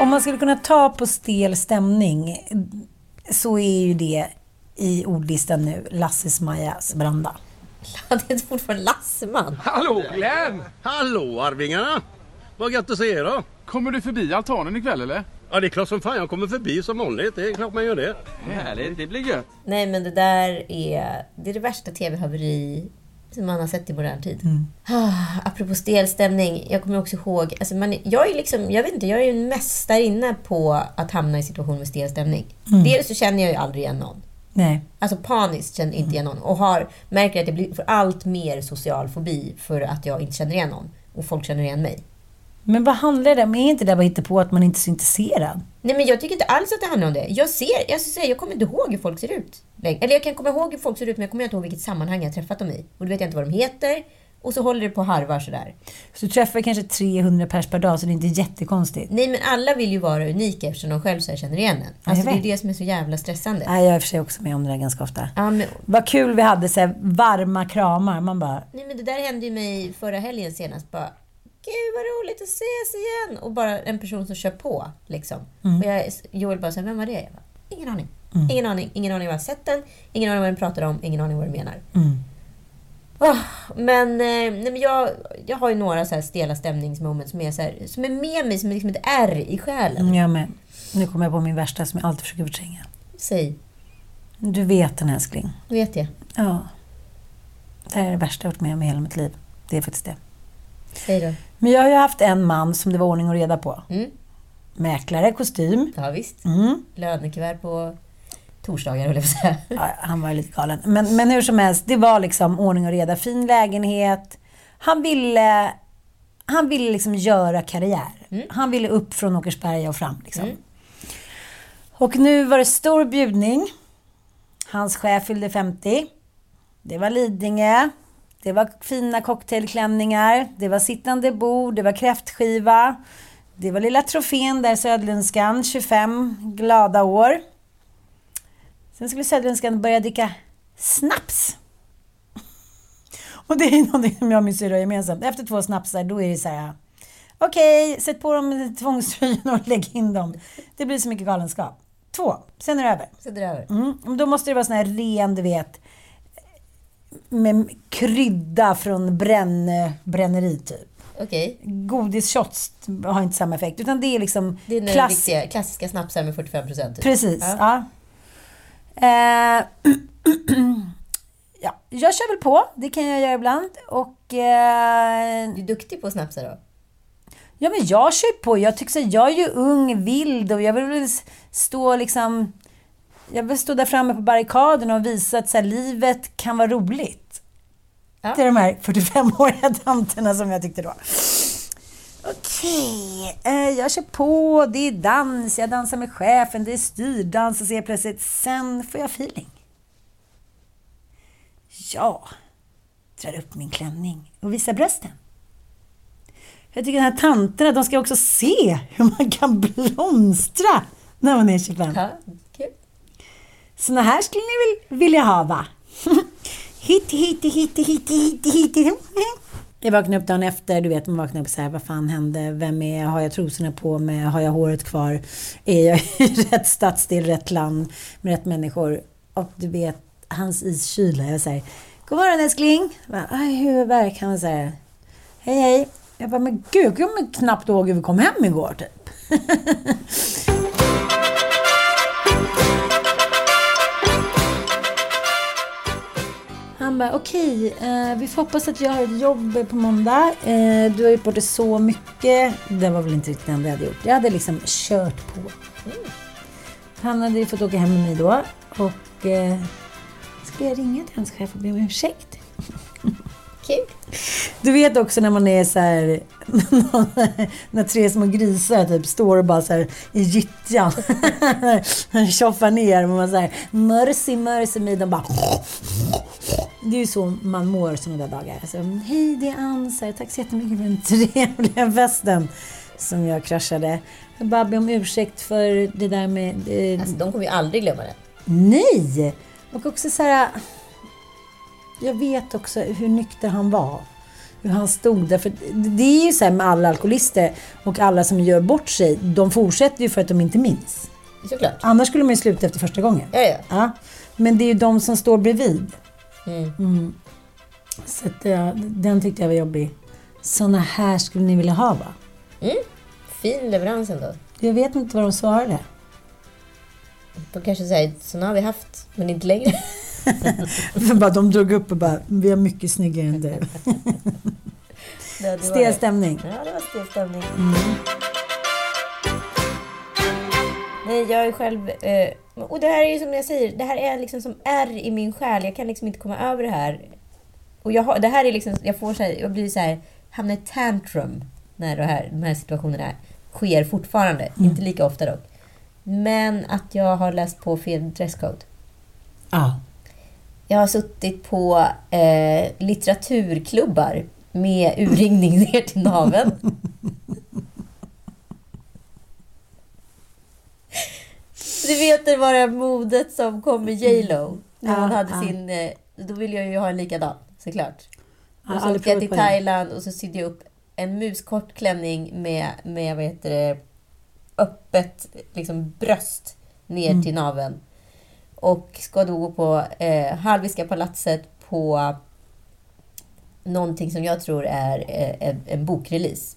Om man skulle kunna ta på stel stämning så är ju det i ordlistan nu Lasses Majas Branda. (laughs) det är fortfarande Lasseman. Hallå Glenn! Hallå Arvingarna! Vad gött att se er då! Kommer du förbi altanen ikväll eller? Ja det är klart som fan jag kommer förbi som vanligt. Det är klart man gör det. Härligt, det blir gött. Nej, men det där är det, är det värsta tv-haveri som man har sett i modern tid. Ah, apropå stelstämning, jag kommer också ihåg... Alltså man, jag är liksom, jag vet inte, jag är ju en mästarinna på att hamna i situationer med stelstämning. Mm. Dels så känner jag ju aldrig igen någon. Nej. Alltså paniskt känner inte igen någon. Och har, märker att jag blir för allt mer social fobi för att jag inte känner igen någon. Och folk känner igen mig. Men vad handlar det om? Är inte det bara hitta på att man inte är så intresserad? Nej men jag tycker inte alls att det handlar om det. Jag ser, jag, säga, jag kommer inte ihåg hur folk ser ut. Eller jag kan komma ihåg hur folk ser ut men jag kommer inte ihåg vilket sammanhang jag träffat dem i. Och då vet jag inte vad de heter. Och så håller det på och harvar sådär. Så du träffar kanske 300 pers per dag så det är inte jättekonstigt. Nej men alla vill ju vara unika eftersom de själv så här känner igen en. Alltså det är det som är så jävla stressande. Nej, jag är för sig också med om det där ganska ofta. Ja, men, Vad kul vi hade så varma kramar. Man bara, nej men det där hände ju mig förra helgen senast. Bara, Gud vad roligt att ses igen! Och bara en person som kör på. Liksom. Mm. Och jag, Joel bara, vem var det? Jag bara, ingen aning. Mm. Ingen aning. Ingen aning vad jag har sett den. Ingen aning vad den pratar om. Ingen aning vad den menar. mm. Åh, men eh, nej, men jag, jag har ju några så här stela stämningsmoment som är, så här, som är med mig som är liksom ett ärr i själen. Mm, jag med. Nu kommer jag på min värsta som jag alltid försöker förtränga. Säg. Du vet den älskling. Vet jag. Ja. Det här är det värsta jag varit med om i hela mitt liv. Det är faktiskt det. Då. Men jag har ju haft en man som det var ordning och reda på. Mm. Mäklare, kostym. Ja, visst. Mm. Lönekuvert på torsdagar, höll jag på att säga. Ja, han var ju lite galen. Men, men hur som helst, det var liksom ordning och reda. Fin lägenhet. Han ville, han ville liksom göra karriär. Han ville upp från Åkersberga och fram. Liksom. Och nu var det stor bjudning. Hans chef fyllde 50. Det var Lidingö. Det var fina cocktailklänningar. Det var sittande bord. Det var kräftskiva. Det var lilla trofén där, Söderlundskan, 25 glada år. Sen skulle Söderlundskan börja dricka snaps. (laughs) Och det är någonting som jag och min syrra har gemensamt. Efter två snapsar, då är det så här... Okej, sätt på dem tvångströjorna och (laughs) lägg in dem. Det blir så mycket galenskap. Två, sen är det över. Sen är det över. Mm. Då måste det vara sån här ren, du vet, med krydda från bränn, bränneri typ. Okej. Godisshots har inte samma effekt, utan det är liksom Det är den klass- riktiga, klassiska snapsar med 45 procent. Precis, ja. Eh, (clears throat) ja. Jag kör väl på, det kan jag göra ibland. Och, eh, Du är duktig på att snapsa då? ja, men jag kör på. Jag tycker så, jag är ju ung, vild och jag vill stå liksom... Jag vill stå där framme på barrikaden och visa att så här, livet kan vara roligt. Ja. Det är de här 45-åriga tanterna som jag tyckte då. Okej, eh, jag kör på. Det är dans, jag dansar med chefen, det är styrdans och så helt plötsligt, sen får jag feeling. Jag drar upp min klänning och visar brösten. Jag tycker de här tanterna, de ska också se hur man kan blomstra när man är 25. Ja. Såna här skulle ni väl vilja ha va? hit, (laughs) hit, hit, hit, hit, hit, hit. Jag vaknade upp dagen efter, du vet man vaknar upp så här, vad fan hände? Vem är jag? Har jag trosorna på mig? Har jag håret kvar? Är jag i (laughs) rätt stadsdel, rätt land med rätt människor? Och du vet, hans iskyla. Jag säger, God morgon älskling. Jag bara, Aj, huvudvärk. Han säger, hej hej. Jag bara, men gud, jag kommer knappt ihåg hur vi kom hem igår typ. (laughs) Han bara, okej, eh, vi får hoppas att jag har ett jobb på måndag. Eh, du har gjort bort det så mycket. Det var väl inte riktigt det enda jag hade gjort. Jag hade liksom kört på. Han hade ju fått åka hem med mig då. Och eh, ska jag ringa till hans chef och be om ursäkt? Kul. Du vet också när man är så här, (laughs) när tre små grisar typ står och bara så här i gyttjan. (laughs) Tjoffar ner och man så här, mercy, mercy me. De bara... Det är ju så man mår sådana där dagar. Alltså, Hej, det är Ann. Så Tack så jättemycket för den trevliga festen som jag kraschade. Jag bara ber om ursäkt för det där med... Eh, Alltså, de kommer ju aldrig glömma det. Nej! Och också så här... Jag vet också hur nykter han var. Hur han stod där. För det är ju så med alla alkoholister och alla som gör bort sig. De fortsätter ju för att de inte minns. Såklart. Annars skulle man ju sluta efter första gången. Ja, ja. Men det är ju de som står bredvid. Mm. Mm. Så att, ja, den tyckte jag var jobbig. Såna här skulle ni vilja ha va? Mm. Fin leverans ändå. Jag vet inte vad de svarade. De kanske säger, såna har vi haft, men inte längre. (laughs) (laughs) Bara, de drog upp och bara, vi har mycket snyggare än du. (laughs) Stel stämning. Ja, det var stel stämning. Mm. Nej, jag är själv... Eh, och det här är ju som jag säger, det här är liksom som är i min själ. Jag kan liksom inte komma över det här. Och jag har, det här är liksom, jag får så här, jag blir så här, hamnar i tantrum när det här, de här situationerna sker fortfarande. Mm. Inte lika ofta dock. Men att jag har läst på fel dresscode. Ja. Jag har suttit på eh, litteraturklubbar med urringning ner till naveln. (laughs) Du vet det var det modet som kom med J Lo När Ja, hon hade ja. sin... eh, Då ville jag ju ha en likadan, såklart. Ja, Och så åkte jag till. Thailand och så sydde jag upp en muskort klänning med, med vad heter det, öppet liksom, bröst ner Mm. till naveln. Och ska då gå på eh, Hallwylska palatset på någonting som jag tror är eh, en, bokrelease.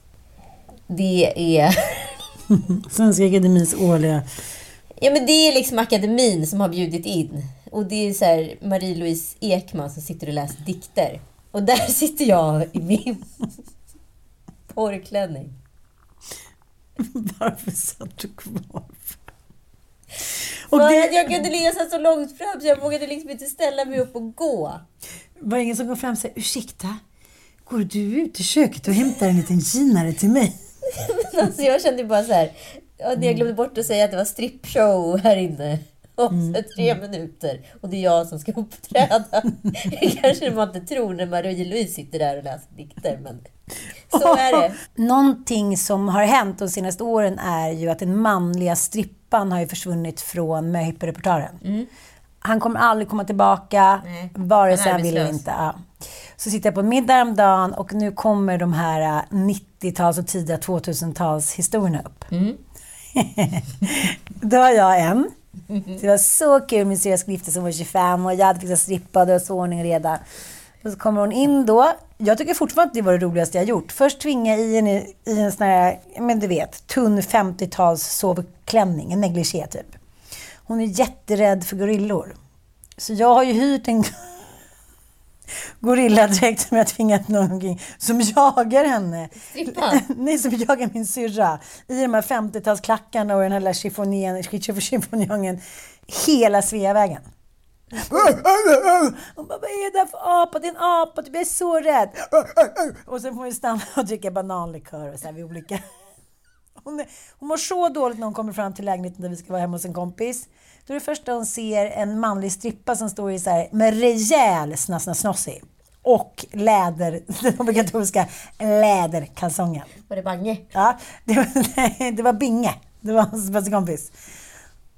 Det är... (laughs) Svenska Akademins årliga... Ja men det är liksom akademin som har bjudit in. Och det är så Marie-Louise Ekman som sitter och läser dikter. Och där (laughs) sitter jag i min (laughs) porrklänning. Varför satt du kvar? Och Och För det- att jag kunde läsa så långt fram så jag vågade liksom inte ställa mig upp och gå. Var det ingen som kom fram och sa, ursäkta, går du ut i köket och hämtar en liten kinare till mig? (laughs) Alltså jag kände bara så här. Ja, jag glömde bort att säga att det var strippshow här inne. (laughs) Om så tre minuter. Och det är jag som ska uppträda. (laughs) Det kanske man inte tror när Marie-Louise sitter där och läser dikter. Men så är det. (laughs) Någonting som har hänt de senaste åren är ju att den manliga strippan har ju försvunnit från möhipperepertoaren. Han kommer aldrig komma tillbaka, Nej, vare sig han vill eller inte. Ja. Så sitter jag på en middag häromdagen och nu kommer de här äh, 90-tals och tidiga 2000-tals historierna upp. (laughs) Då har jag en. Det var så kul, min syrra skulle gifta sig, hon var 25 och jag hade fixat strippa och det var så ordning och reda. Och så kommer hon in då. Jag tycker fortfarande att det var det roligaste jag gjort. Först tvinga i henne i en sån här, men du vet, tunn 50-tals sovklänning, en negligé typ. Hon är jätterädd för gorillor. Så jag har ju hyrt en (laughs) gorilladräkt som jag tvingat någonting som jagar henne. Strippan? (laughs) Nej, som jagar min syrra. I de här 50-talsklackarna och den här lilla chiffonjongen. Hela Sveavägen. (laughs) Hon bara, vad är det för apa? Det är en apa, typ, jag är så rädd. Och sen får vi stanna och dricka bananlikör och så här vid olika... Hon, är, hon mår så dåligt när hon kommer fram till lägenheten där vi ska vara hemma hos en kompis. Då är det första hon ser en manlig strippa som står i så här, med rejäl snassnasnossi. Och läder, den (laughs) obligatoriska läderkalsongen. Var det Bange? Ja, det var, (laughs) nej, det var Binge. Det var hans bästa kompis.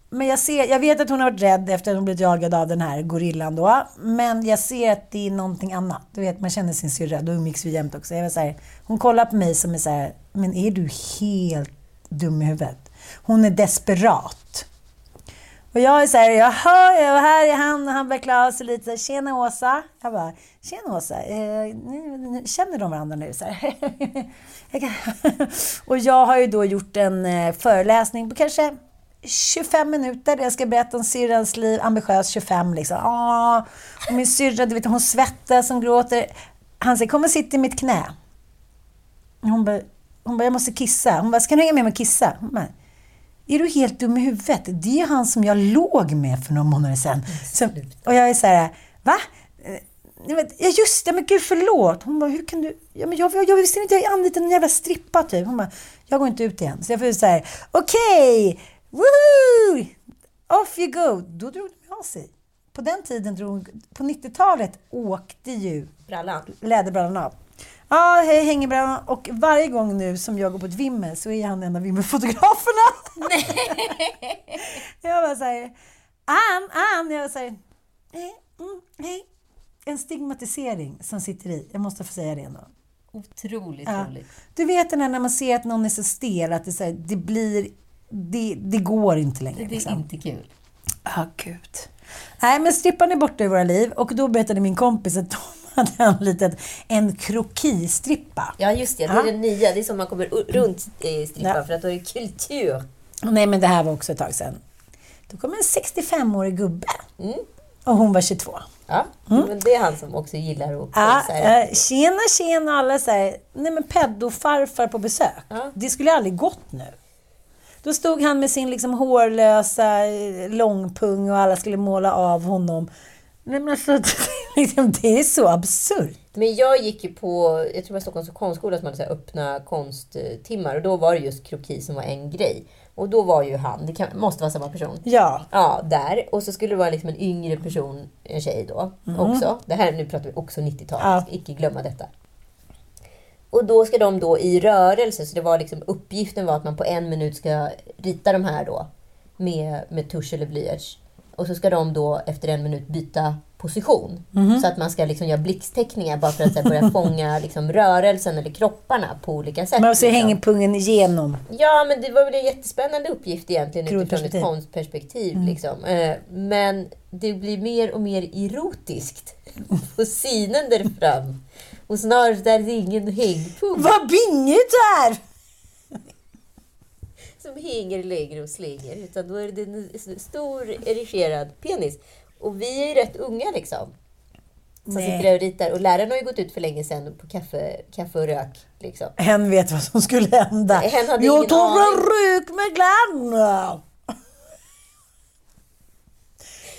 Men jag, ser, jag vet att hon har varit rädd efter att hon blivit jagad av den här gorillan då. Men jag ser att det är någonting annat. Du vet, man känner sin syrra. Då umgicks vi jämt också. Jag var så här, hon kollar på mig som är så här, men är du helt dum i huvudet? Hon är desperat. Och jag är så här, jag hör, jag här är han och han börjar klä av sig lite. Så här, Tjena Åsa. Jag bara, tjena Åsa. Eh, nu, nu, känner de varandra nu? Så här. (laughs) (laughs) Och jag har ju då gjort en eh, föreläsning på kanske 25 minuter där jag ska berätta om syrrans liv, ambitiös 25 liksom. Åh, och min syrra, du vet, hon svettas, hon gråter. Han säger, kom och sitt i mitt knä. Hon bara, hon bara, jag måste kissa. Hon bara, ska du hänga med mig och kissa? Hon bara, är du helt dum i huvudet? Det är ju han som jag låg med för några månader sedan. Så, och jag är så här, va? Eh, Ja just det, men gud förlåt. Hon bara, hur kan du? Ja, men jag, jag, jag visste inte, jag anlitat en jävla strippa typ. Hon bara, jag går inte ut igen. Så jag får säga, okej, woohoo! Off you go. Då drog de av sig. På den tiden drog, på 90-talet åkte ju Brallan. läderbrallan av. Ja, hej, hängebrallan. Och varje gång nu som jag går på ett vimmel så är han en av vimmelfotograferna. Nej! (laughs) jag bara såhär, Ann, Ann. Jag såhär, hej, mm, hej. En stigmatisering som sitter i. Jag måste få säga det ändå. Otroligt Ja. roligt. Du vet den här när man ser att någon är så stel att det, så här, det blir... Det, det går inte längre. Det är liksom. inte kul. Ja, gud. Nej, men strippan är borta i våra liv och då berättade min kompis att de (laughs) hade anlitat en krokistrippa. Ja, just det. Det är den nya. Det är som man kommer runt strippan Ja. för att då är det kultur. Nej, men det här var också ett tag sedan. Då kom en 65-årig gubbe. Mm. Och hon var 22. Ja, men det är han som också gillar att Mm. Ja, eh, tjena, tjena, alla säger nej men peddofarfar på besök. Det skulle aldrig gått nu. Då stod han med sin liksom hårlösa eh, långpung och alla skulle måla av honom. Nej men alltså, (laughs) liksom, det är så absurt. Men jag gick ju på, jag tror det var Stockholms konstskola som hade så öppna konsttimmar och då var det just kroki som var en grej. Och då var ju han, det kan, måste vara samma person. Ja. Ja, där. Och så skulle det vara liksom en yngre person, en tjej då, Mm. också. Det här, nu pratar vi också 90-talet, Ja. icke glömma detta. Och då ska de då i rörelse, så det var liksom uppgiften var att man på en minut ska rita de här då med, med tusch eller blyerts. Och så ska de då efter en minut byta position. Mhm. Så att man ska liksom göra blixtteckningar bara för att här, börja (laughs) fånga liksom rörelsen eller kropparna på olika sätt. Så liksom. hänger pungen igenom. Ja, men det var väl en jättespännande uppgift egentligen utifrån ett konstperspektiv. Mm. Liksom. Eh, Men det blir mer och mer erotiskt (laughs) på synen där fram. Och snart är det ingen hängpunkt. Vad bingigt det är! (laughs) Som hänger längre och slänger. Utan då är det en stor erigerad penis. Och vi är ju rätt unga liksom. Som Nej. sitter och ritar. Och läraren har ju gått ut för länge sedan på kaffe, kaffe och rök. Liksom. Hen vet vad som skulle hända. Hen hade jag ingen tar en rök med Glenn!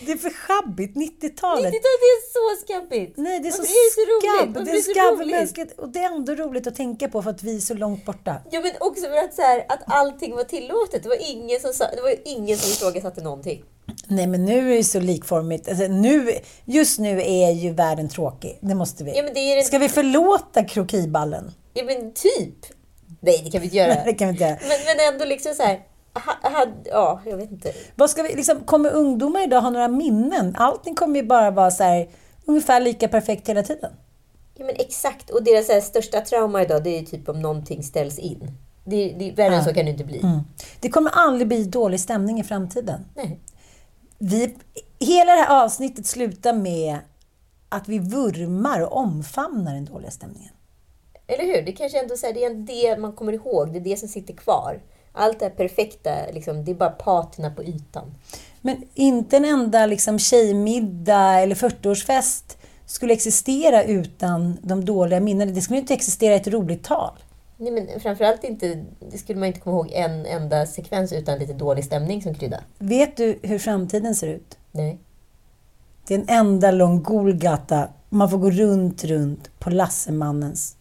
Det är för schabbigt, 90-talet. 90-talet är så skabbigt. Nej, det är så, Varför är så skabb. Det är är det så skabb, mänskligt. Och det är ändå roligt att tänka på för att vi är så långt borta. Ja, men också för att, så här, att allting var tillåtet. Det var ingen som, det var ingen som ifrågasatte någonting. Nej, men nu är det så likformigt. Alltså, nu, just nu är ju världen tråkig. Det måste vi. Ja, men det är en- Ska vi förlåta krokiballen? Ja, men typ. Nej, det kan vi inte göra. (laughs) Nej, det kan vi inte göra. Men, men ändå liksom så här. Ha, ha, ja, jag vet inte. Vad ska vi, liksom, kommer ungdomar idag ha några minnen? Allting kommer ju bara vara så här, ungefär lika perfekt hela tiden. Ja, men exakt. Och deras här, största trauma idag, det är typ om någonting ställs in. Det, det, värre än så kan det inte bli. Mm. Det kommer aldrig bli dålig stämning i framtiden. Nej. Vi, hela det här avsnittet slutar med att vi vurmar och omfamnar den dåliga stämningen. Eller hur? Det kanske ändå så här, det är det man kommer ihåg. Det är det som sitter kvar. Allt det här perfekta, liksom, det är bara patina på ytan. Men inte en enda liksom, tjejmiddag eller 40-årsfest skulle existera utan de dåliga minnena. Det skulle inte existera ett roligt tal. Nej, men framförallt inte, det skulle man inte komma ihåg en enda sekvens utan lite dålig stämning som krydda. Vet du hur framtiden ser ut? Nej. Det är en enda lång Golgata. Man får gå runt, runt på Lassemannens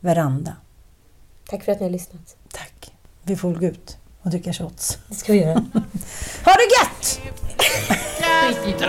veranda. Tack för att ni har lyssnat. Vi får gå ut och dricka shots. (laughs) Det ska vi göra. Ha det gött! Säcken